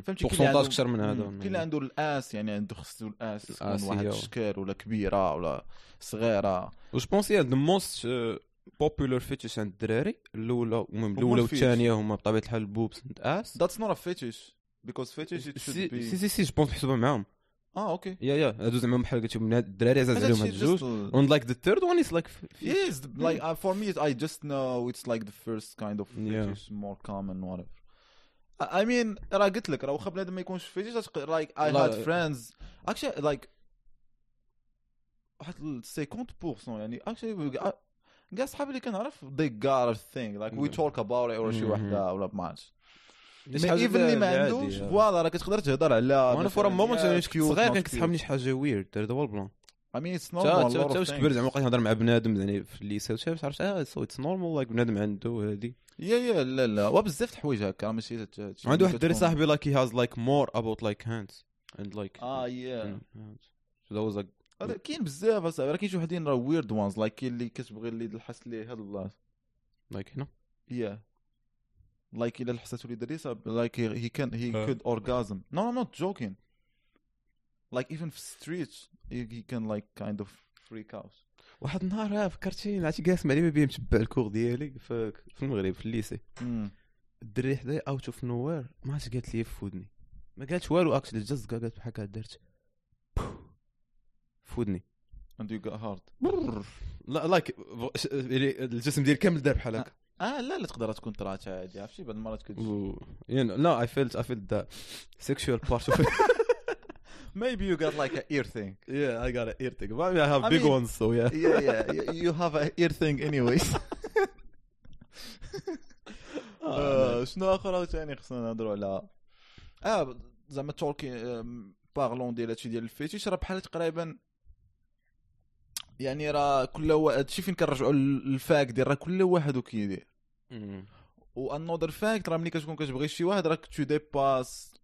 S1: فهمتي
S2: pourcentage
S1: عنده-
S2: أكثر من هذا.
S1: كاين اللي عنده ال ass يعني عنده خصو ال ass
S2: تكون
S1: واحد. الشكل ولا كبيرة ولا صغيرة
S2: و je pense the most popular fetish عند الدراري الأولى المهم
S1: الأولى.
S2: والثانيه هما بطبيعة الحال boobs
S1: and ass a fetish because fetish it should
S2: si si si je pense معاهم
S1: آه okay
S2: yeah yeah هادو زعما بحال قلتي من هاد الدراري عزاز عليهم هاد الجوج
S1: just
S2: and like the third one is like
S1: Yes, the- like uh, for me, I just know it's like the first kind of
S2: Yeah.
S1: fetish, more common, whatever. I I mean, راه قلت لك راه واخا بنادم ما يكونش fetish like I
S2: لا-
S1: had friends actually like واحد ال 50% يعني actually uh, كاع صحابي اللي كنعرف they got a thing like we
S2: Mhm.
S1: talk about it ولا شي
S2: Mhm.
S1: وحده ولا ما عرفتش
S2: شي
S1: ما even اللي ما عندوش. voilà راه كتقدر تهضر على
S2: وأنا for moment أنا صغير كان
S1: كتسحبني
S2: كتسحبني شي حاجة ويرد هذا هو البلان حتى
S1: lot
S2: حتى
S1: of
S2: واش كبرت زعما بقيت نهضر مع بنادم يعني في ال lycée وشي باش عرفت آه so it's normal like بنادم عنده هادي.
S1: yeah yeah لا لا. وبزاف الحوايج هكا راه ماشي
S2: عنده واحد الدري صاحبي لايك هي هاز لايك مور اباوت لايك هاندز اند لايك
S1: آه يا
S2: like
S1: هذا كاين بزاف اصاحبي راه كاين شي وحدين راه ويرد وانز لايك اللي كتبغي اللي تلحس ليه هاد البلاصه
S2: like هنا.
S1: يا لايك الا لحساتو لي دري صاحبي لايك هي كان هي
S2: آه.
S1: كود اورجازم نو نو نوت جوكين لايك ايفن في ستريت هي كان لايك كايند اوف فريك اوت
S2: واحد النهار ها فكرتي عرفتي جالس مع لي بيه متبع الكور ديالي في المغرب في ال lycée. الدري حدايا out of nowhere ما عرفتش قالت لي في ودني. ما قالت والو actually just قالت بحال هكا درت. في ودني.
S1: and you hard
S2: لا like الجسم ديالي كامل دار بحال هكا.
S1: آه لا لا تقدر تكون طرات عادي عرفتي بعض المرات كنت
S2: لا I felt I felt the part of it.
S1: Maybe you got like a ear thing
S2: yeah I got an ear thing but I have
S1: I
S2: big
S1: mean-
S2: ones so yeah.
S1: yeah yeah you- have a ear thing anyways آه، شنو آخر عاوتاني خصنا نهضروا على آه زعما تولكي بارلون ديال هادشي ديال الفيتيش راه بحال تقريبا يعني راه كل واحد هادشي فين كنرجعوا للفاك ديال راه كل واحد وكيدير وانودر فاكت راه ملي كتكون كتبغي شي واحد راك تو ديباس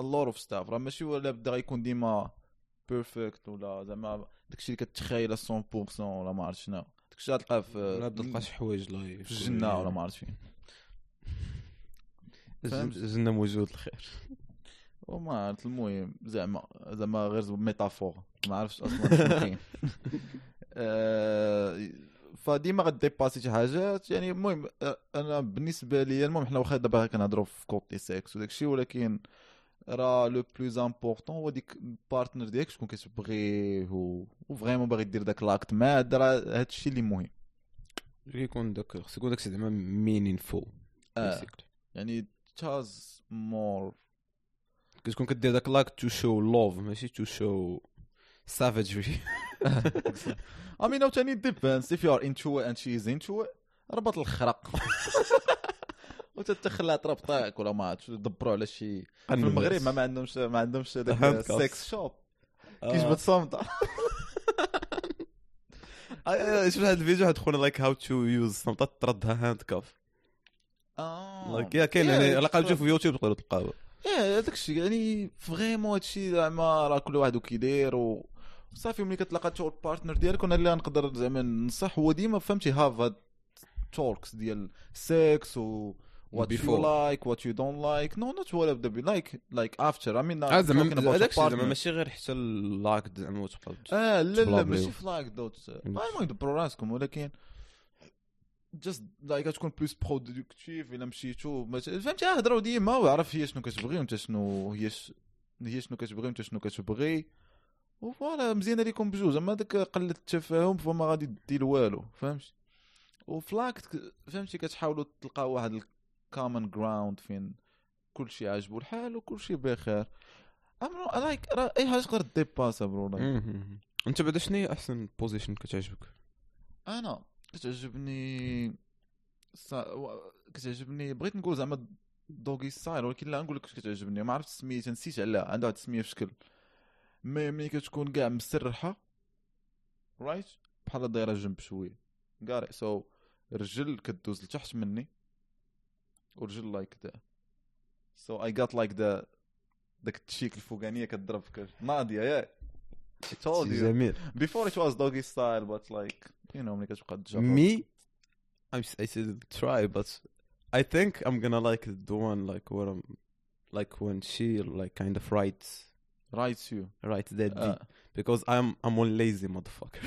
S1: a lot of stuff. راه ماشي ولا بدا غيكون ديما perfect ولا زعما داكشي اللي كتخيل 100% ولا ما عرفت شنو. داكشي غتلقاه في
S2: لا تلقى شي حوايج لا
S1: في الجنه ولا ما عرفت فين؟
S2: الجنة موجود الخير
S1: وما عرفت المهم زعما زعما غير métaphore ما عرفتش أصلا كاين. آه، فديما غ dépasser شي حاجات يعني المهم آه، أنا بالنسبة لي المهم حنا واخا دابا كنهضروا في côté sexe وداك الشيء ولكن راه le plus important هو ديك ال partner ديالك شكون كتبغيه و vraiment باغي دير داك l'acte. ماد راه الشيء اللي مهم.
S2: يكون داك خص يكون داكشي زعما
S1: meaningful. يعني تاز مور
S2: كتكون كدير داك l'acte to show love ماشي to show savagery
S1: I mean عاوتاني depends. If you are into it and she is into it ربط الخرق? وتتخلى تربطك ولا ما دبروا على شي. في المغرب ما, ما عندهمش ما عندهمش. داك sex shop كيجبد صامته
S2: شفت هذا الفيديو واحد خونا like how to use صمتات تردها handcuff آه كاين يعني الا قلبتو في يوتيوب تقدروا تلقاو
S1: إيه هذاك الشيء يعني vraiment هادشي زعما راه كل واحد وكيدير و صافي ملي كتلاقى تو ال partner ديالك أنا اللي نقدر زعما ننصح هو ديما فهمتي have هاد talks ديال سكس و no not what of the be like like after I mean
S2: آه،
S1: talking
S2: زعما
S1: about
S2: هذاك الشيء زعما. ماشي غير حتى اللاك زعما وتبقى
S1: آه لا لا. ماشي فلاك دوت المهم دبروا راسكم ولكن جاست لايك تكون بلوس برودكتيف الا مشيتو فهمتي؟ آه، هضروا ديما وعرف هي شنو كتبغي وأنت شنو هي ش... هي شنو كتبغي وأنت شنو كتبغي. وفوالا مزيانة ليكم بجوج. أما داك قله التفاهم فما غادي دير والو فهمتي؟ وف l'acte فهمتي؟ كتحاولوا تلقاو واحد ال common ground فين. كلشي عاجبو الحال وكلشي بخير. أمرو like راه أي حاجة تقدر dépasser
S2: bro. أنت بعدا شنو هي أحسن position كتعجبك؟
S1: أنا كتعجبني سا... و- كتعجبني بغيت نقول زعما doggy style ولكن لا نقول لك كتعجبني. ما عرفت سميتها نسيت عليها عندها واحد السميه في شكل mais ملي كتكون كاع مسرحة رايت بحال دايرة جنب شوية. كاري سو رجل كدوز لتحت مني ورجل لايك ذا سو اي جات لايك ذا داك التشيك الفوقانية كضرب ناضية ياك told you.
S2: جميل.
S1: Before it was doggy style but like you know ملي كتبقى تجرب
S2: me I'm, I said try but I think I'm gonna like the one like where I'm like when she like kind of writes
S1: writes you
S2: writes that
S1: uh,
S2: deep because I'm I'm one lazy motherfucker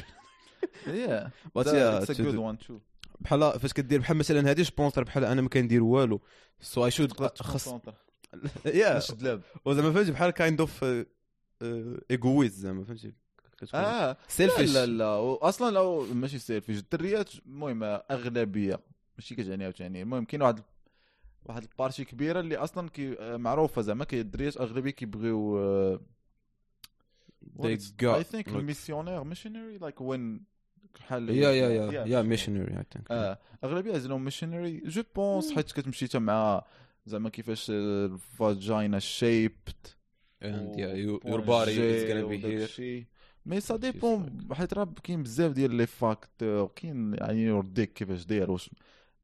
S1: yeah
S2: but
S1: that-
S2: yeah
S1: it's a
S2: to
S1: good
S2: do-
S1: one too
S2: بحال فاش كدير بحال مثلا هذه جبونس بحال انا ما كندير والو سو اي شود
S1: تقدر
S2: خص
S1: تكونسونطر
S2: يا
S1: باش تدلب
S2: وزعما فهمتي بحال كايند اوف ايغويست زعما فهمتي كتكون
S1: آه.
S2: selfish
S1: لا لا لا. أصلا لو ماشي selfish الدريات المهم أغلبية. ماشي كتعني عاوتاني المهم كاين واحد واحد ال partie كبيرة اللي أصلا كي معروفة زعما. كي الدريات أغلبية كيبغيو آه،
S2: they
S1: I
S2: got
S1: think
S2: like-
S1: ال missionnaire missionary like when بحال
S2: yeah yeah yeah yeah missionary I think
S1: آه. أغلبية زعما missionary je pense حيت كتمشي حتى مع زعما كيفاش ال vagina shaped
S2: and yeah you, your body is gonna be here. mais ça
S1: dépend حيت راه كاين بزاف ديال les facteurs كاين يعني your dick كيفاش داير واش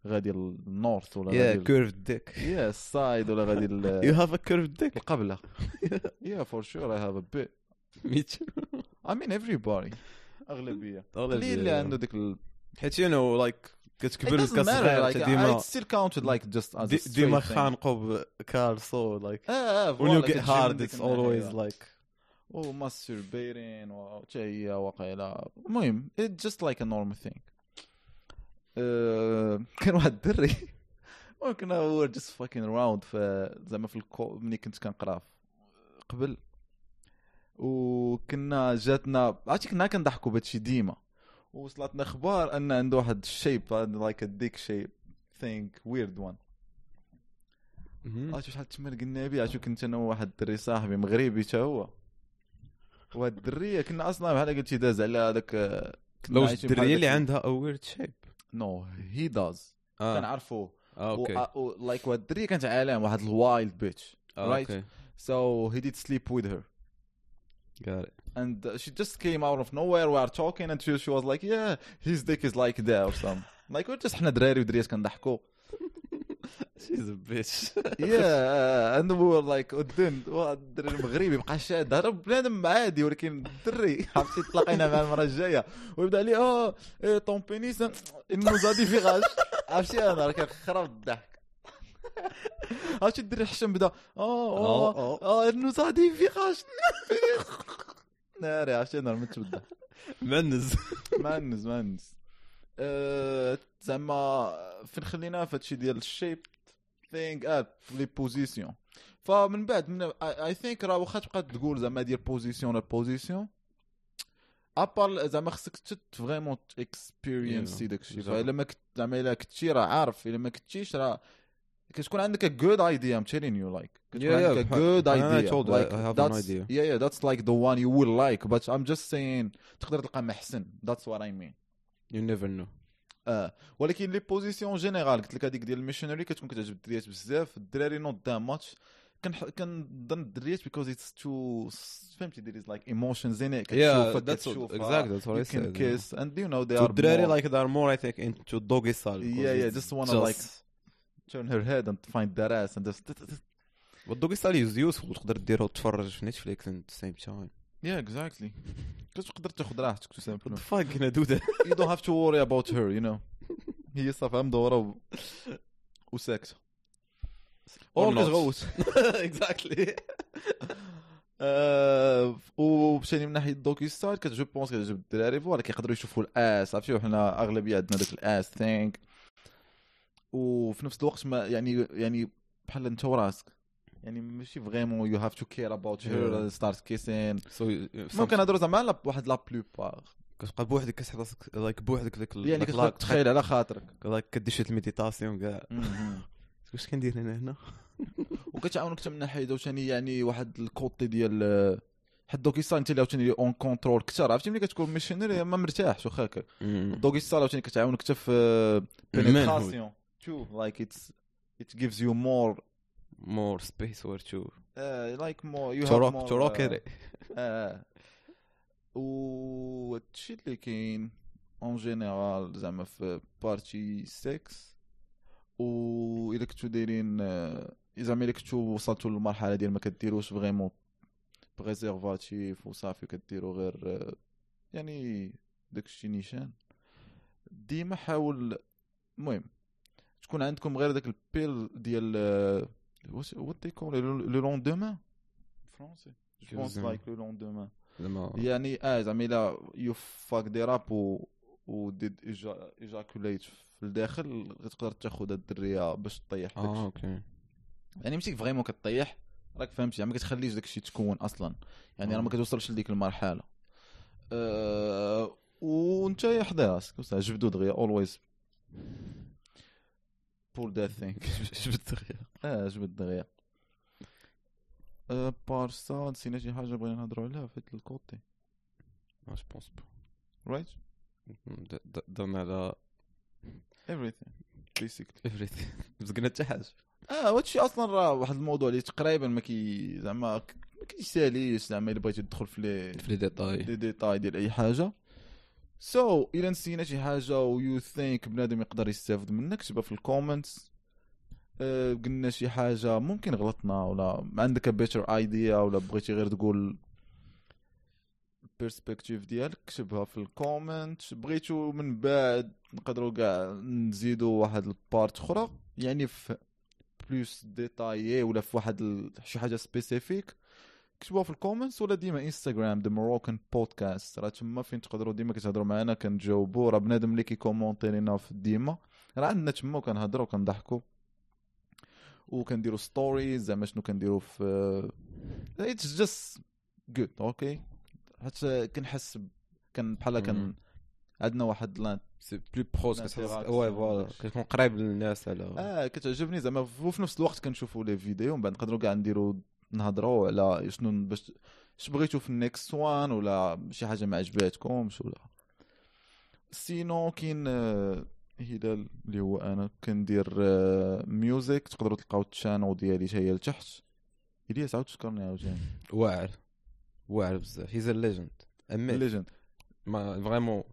S1: غادي النورث ولا غادي
S2: curved dick.
S1: يا السايد ولا غادي
S2: you have a curved dick.
S1: القبله يا فور شور اي هاف ا
S2: too.
S1: اي مين everybody. اغلبيه
S2: أغلبية.
S1: اللي اللي عنده ديك
S2: حيت know like
S1: It
S2: كتكبر
S1: doesn't
S2: لك
S1: matter
S2: صغير
S1: like
S2: ديما
S1: as a
S2: دي-
S1: straight
S2: ديما. خانقوا
S1: آه آه
S2: when you get hard
S1: ديك
S2: it's always like
S1: وماستربيتين وحتى هي واقيلا المهم it's just like a normal thing. آه، كان واحد الدري وكنا هو just fucking around ف زعما في l'école ملي كنت كنقرا قبل. وكنا جاتنا عرفتي كنا كنضحكوا بهادشي ديما. وصلتنا أخبار أن عنده واحد ال shape like dick shape thing weird
S2: one.
S1: عرفتي شحال تما قلنا به عرفتي كنت أنا وواحد الدري صاحبي مغربي حتى هو. وهاد الدريه كنا أصلا بحال قلتي داز على هذاك آه،
S2: لو الدرية اللي عندها weird shape.
S1: no هي داز كنعرفوه.
S2: آه، okay.
S1: like وهاد الدريه كانت عالم واحد ال wild
S2: bitch
S1: آه،.
S2: okay.
S1: So he did sleep with her.
S2: Got it.
S1: And uh, she just came out of nowhere we are talking and she, she was like yeah his dick is like that or something like we're just حنا دراري ودريات كنضحكوا.
S2: She's a bitch.
S1: Yeah and we were like قدام واحد الدري المغربي بقى شاد هذا بنادم عادي ولكن الدري عرفتي تلاقينا مع المرة الجاية. ويبدأ لي آه إيه، طون بينيس إنه زادي في غاش. عرفتي أنا راه كنخرب الضحك. عرفتي الدري الحشم بدا آه آه
S2: آه،
S1: آه إنه زادي في غاش. ناري عرفتي أنا رميت بالضحك
S2: منز.
S1: مانز مانز أه، زعما فين خلينا في هادشي ديال الشيب؟ ثينك آه في لي بوزيسيون فمن بعد من اي ثينك راه واخا تبقى تقول زعما دير بوزيسيون ولا بوزيسيون à part زعما خصك vraiment expériencé
S2: Yeah,
S1: داكشي
S2: exactly.
S1: voilà ما كنت زعما الا كنتي راه عارف الا ما كنتيش راه كتكون عندك a good idea I'm telling you like كتكون عندك
S2: an
S1: that's
S2: idea.
S1: yeah yeah that's like the one you will like but I'm just saying تقدر تلقى محسن that's what I mean.
S2: You never know.
S1: آه. ولكن les positions générales قلت لك هذيك ديال ال missionary كتكون كتعجب الدريات بزاف. الدراري not that much كنظن الدريات because it's too فهمتي؟ there is like emotions in it
S2: كتشوف
S1: كتشوف
S2: exact that's what I said
S1: kiss and you know they are
S2: الدراري like they are more I think into doggy style
S1: yeah yeah just one like turn her head and find that ass and just
S2: و ال doggy style is useful تقدر ديرو تفرج في نتفليكس in the same time
S1: yeah exactly. كتقدر تاخذ راحتك to
S2: what the fuck can I do that
S1: you don't have to worry about her you know. هي صافي مدوره و... وساكته
S2: Or or.
S1: كتغوت آه، ومشاني من ناحيه doggy style كت je pense كتعجب الدراري voilà كيقدروا يشوفوا ال ass عرفتي وحنا اغلبيه عندنا داك ال ass thing وفي نفس الوقت ما يعني يعني بحال انت وراسك يعني ماشي vraiment you have to
S2: care
S1: about her.
S2: start kissing
S1: ممكن هضروا زعما على واحد la plupart
S2: كتبقى بوحدك كتحس راسك like بوحدك ذاك
S1: يعني تخيل على خاطرك.
S2: like كدير شي ال méditation كاع واش كندير أنا هنا؟
S1: وكتعاونك حتى من ناحية عاوتاني يعني واحد ال côté ديال آه، حد doggy style انت اللي عاوتاني en contrôle كثر عرفتي؟ ملي كتكون missionary ما مرتاحش واخا هكا. doggy style عاوتاني كتعاونك حتى في pénétration شوف like it's it gives you more
S2: more space where to
S1: uh, like more you have
S2: تروك
S1: more هادشي اللي كاين en général زعما في partie 6 و الا كنتو دايرين زعما الا كنتو وصلتوا للمرحله ديال ما كديروش فريمون بريزيرفاتيف وصافي كديروا غير يعني داكشي نيشان ديما حاول المهم تكون عندكم غير داك البيل ديال لون دومان فرونسي جو
S2: كيف
S1: بونس
S2: زعما؟
S1: لايك لو لون دومان
S2: زعما
S1: يعني آه زعما الا يو فاك دي راب و و did ejaculate في الداخل تقدر تاخذ هاد الدريه باش تطيح
S2: آه
S1: داكشي
S2: okay
S1: يعني ماشي vraiment كطيح راك فهمتي يعني ما كتخليش داك الشيء تكون أصلا يعني راه ما. كتوصلش لديك المرحله أه وانت راسك بصح جبدو دغيا always pull that thing
S2: جبت غير
S1: آه جبد دغيا à part ça نسينا شي حاجة بغينا نهضروا عليها في هاد
S2: ال côté je
S1: pense
S2: pas right درنا على
S1: everything. Basically.
S2: Everything. مزقنا حتى حاجة
S1: آه هادشي أصلا راه؟ واحد الموضوع اللي تقريبا ما كي زعما ما كيساليش زعما إلا بغيتي تدخل في لي
S2: في لي ديتاي.
S1: دي ديتاي ديال أي حاجة. so so, الا نسينا شي حاجة و you think بنادم يقدر يستافد منك كتبها في ال comments أه قلنا شي حاجة ممكن غلطنا ولا عندك better idea ولا بغيتي غير تقول ال perspective ديالك كتبها في ال comment بغيتو من بعد نقدروا كاع نزيدوا واحد ال part أخرى يعني في plus détaillé ولا في واحد. شي حاجة spécifique كتبوها في ال comments ولا ديما انستغرام The Moroccan Podcast راه تما فين تقدروا ديما كتهضروا معنا كنجاوبوا. راه بنادم اللي كيكومونتي لينا في ديما. راه عندنا تما وكنهضروا وكنضحكوا. وكنديروا stories زعما شنو كنديروا في it's just good okay حتى كنحس كان بحال كان. عندنا واحد
S2: لأن c'est plus
S1: proche
S2: كتحس ouais
S1: voilà.
S2: كتكون قريب للناس على
S1: آه كتعجبني زعما. وفي نفس الوقت كنشوفوا les vidéos ومن بعد نقدروا كاع نديروا نهضروا على شنو باش اش بغيتو في ال next one ولا شي حاجة ما عجباتكمش ولا. sinon كاين آه، هلال اللي هو أنا كندير آه، music تقدروا تلقاو ال channel ديالي حتى هي لتحت. الياس عاود تشكرني عاوتاني.
S2: واعر. واعر بزاف. he's a legend
S1: legend
S2: ما vraiment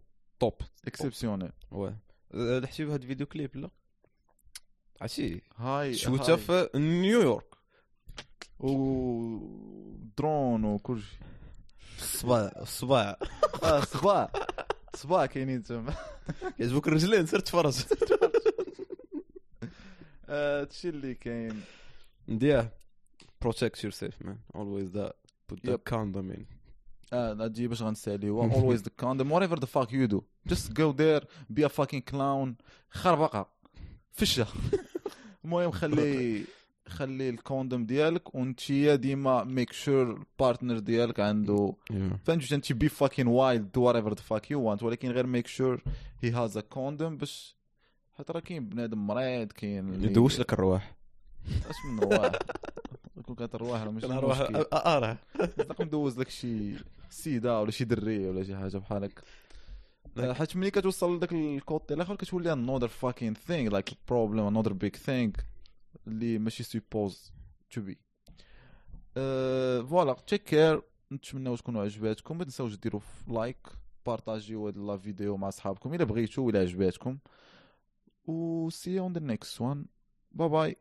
S2: top
S1: exceptionnel
S2: واه لحتي بهاد الفيديو كليب لا؟ عرفتي؟
S1: هاي
S2: شوتها في نيويورك
S1: و درون وكلشي
S2: الصباع الصباع
S1: آه صباع صباع كاينين تما
S2: يعجبوك الرجلين سير تفرج
S1: آه، هادشي اللي كاين.
S2: دياه protect yourself man. Always that put the
S1: Yep.
S2: condom in.
S1: آه هادشي باش غنساليو always the condom. Whatever the fuck you do. Just go there be a fucking clown. خربقة. فشة. المهم خلي خلي ال condom ديالك وانتيا ديما make sure ال partner ديالك عنده. فهمتي انت be fucking wild do whatever the fuck you want ولكن غير make sure he has a condom باش حيت راه كاين بنادم مريض كاين اللي-
S2: يدوش لك الرواح.
S1: أش من رواح كون كانت الرواح راه ماشي مشكل.
S2: اراه
S1: تقدر ندوز لك شي سيدة ولا شي دريه ولا شي حاجة بحال هكا حيت ملي كتوصل لذاك ال côté الآخر كتولي another fucking thing like problem another big thing. اللي ماشي supposed to be voilà take care نتمناو تكونوا عجباتكم ما تنساوش ديروا like بارطاجيو هاد la vidéo مع صحابكم. إلا بغيتو إلا عجباتكم و you on the next one. bye bye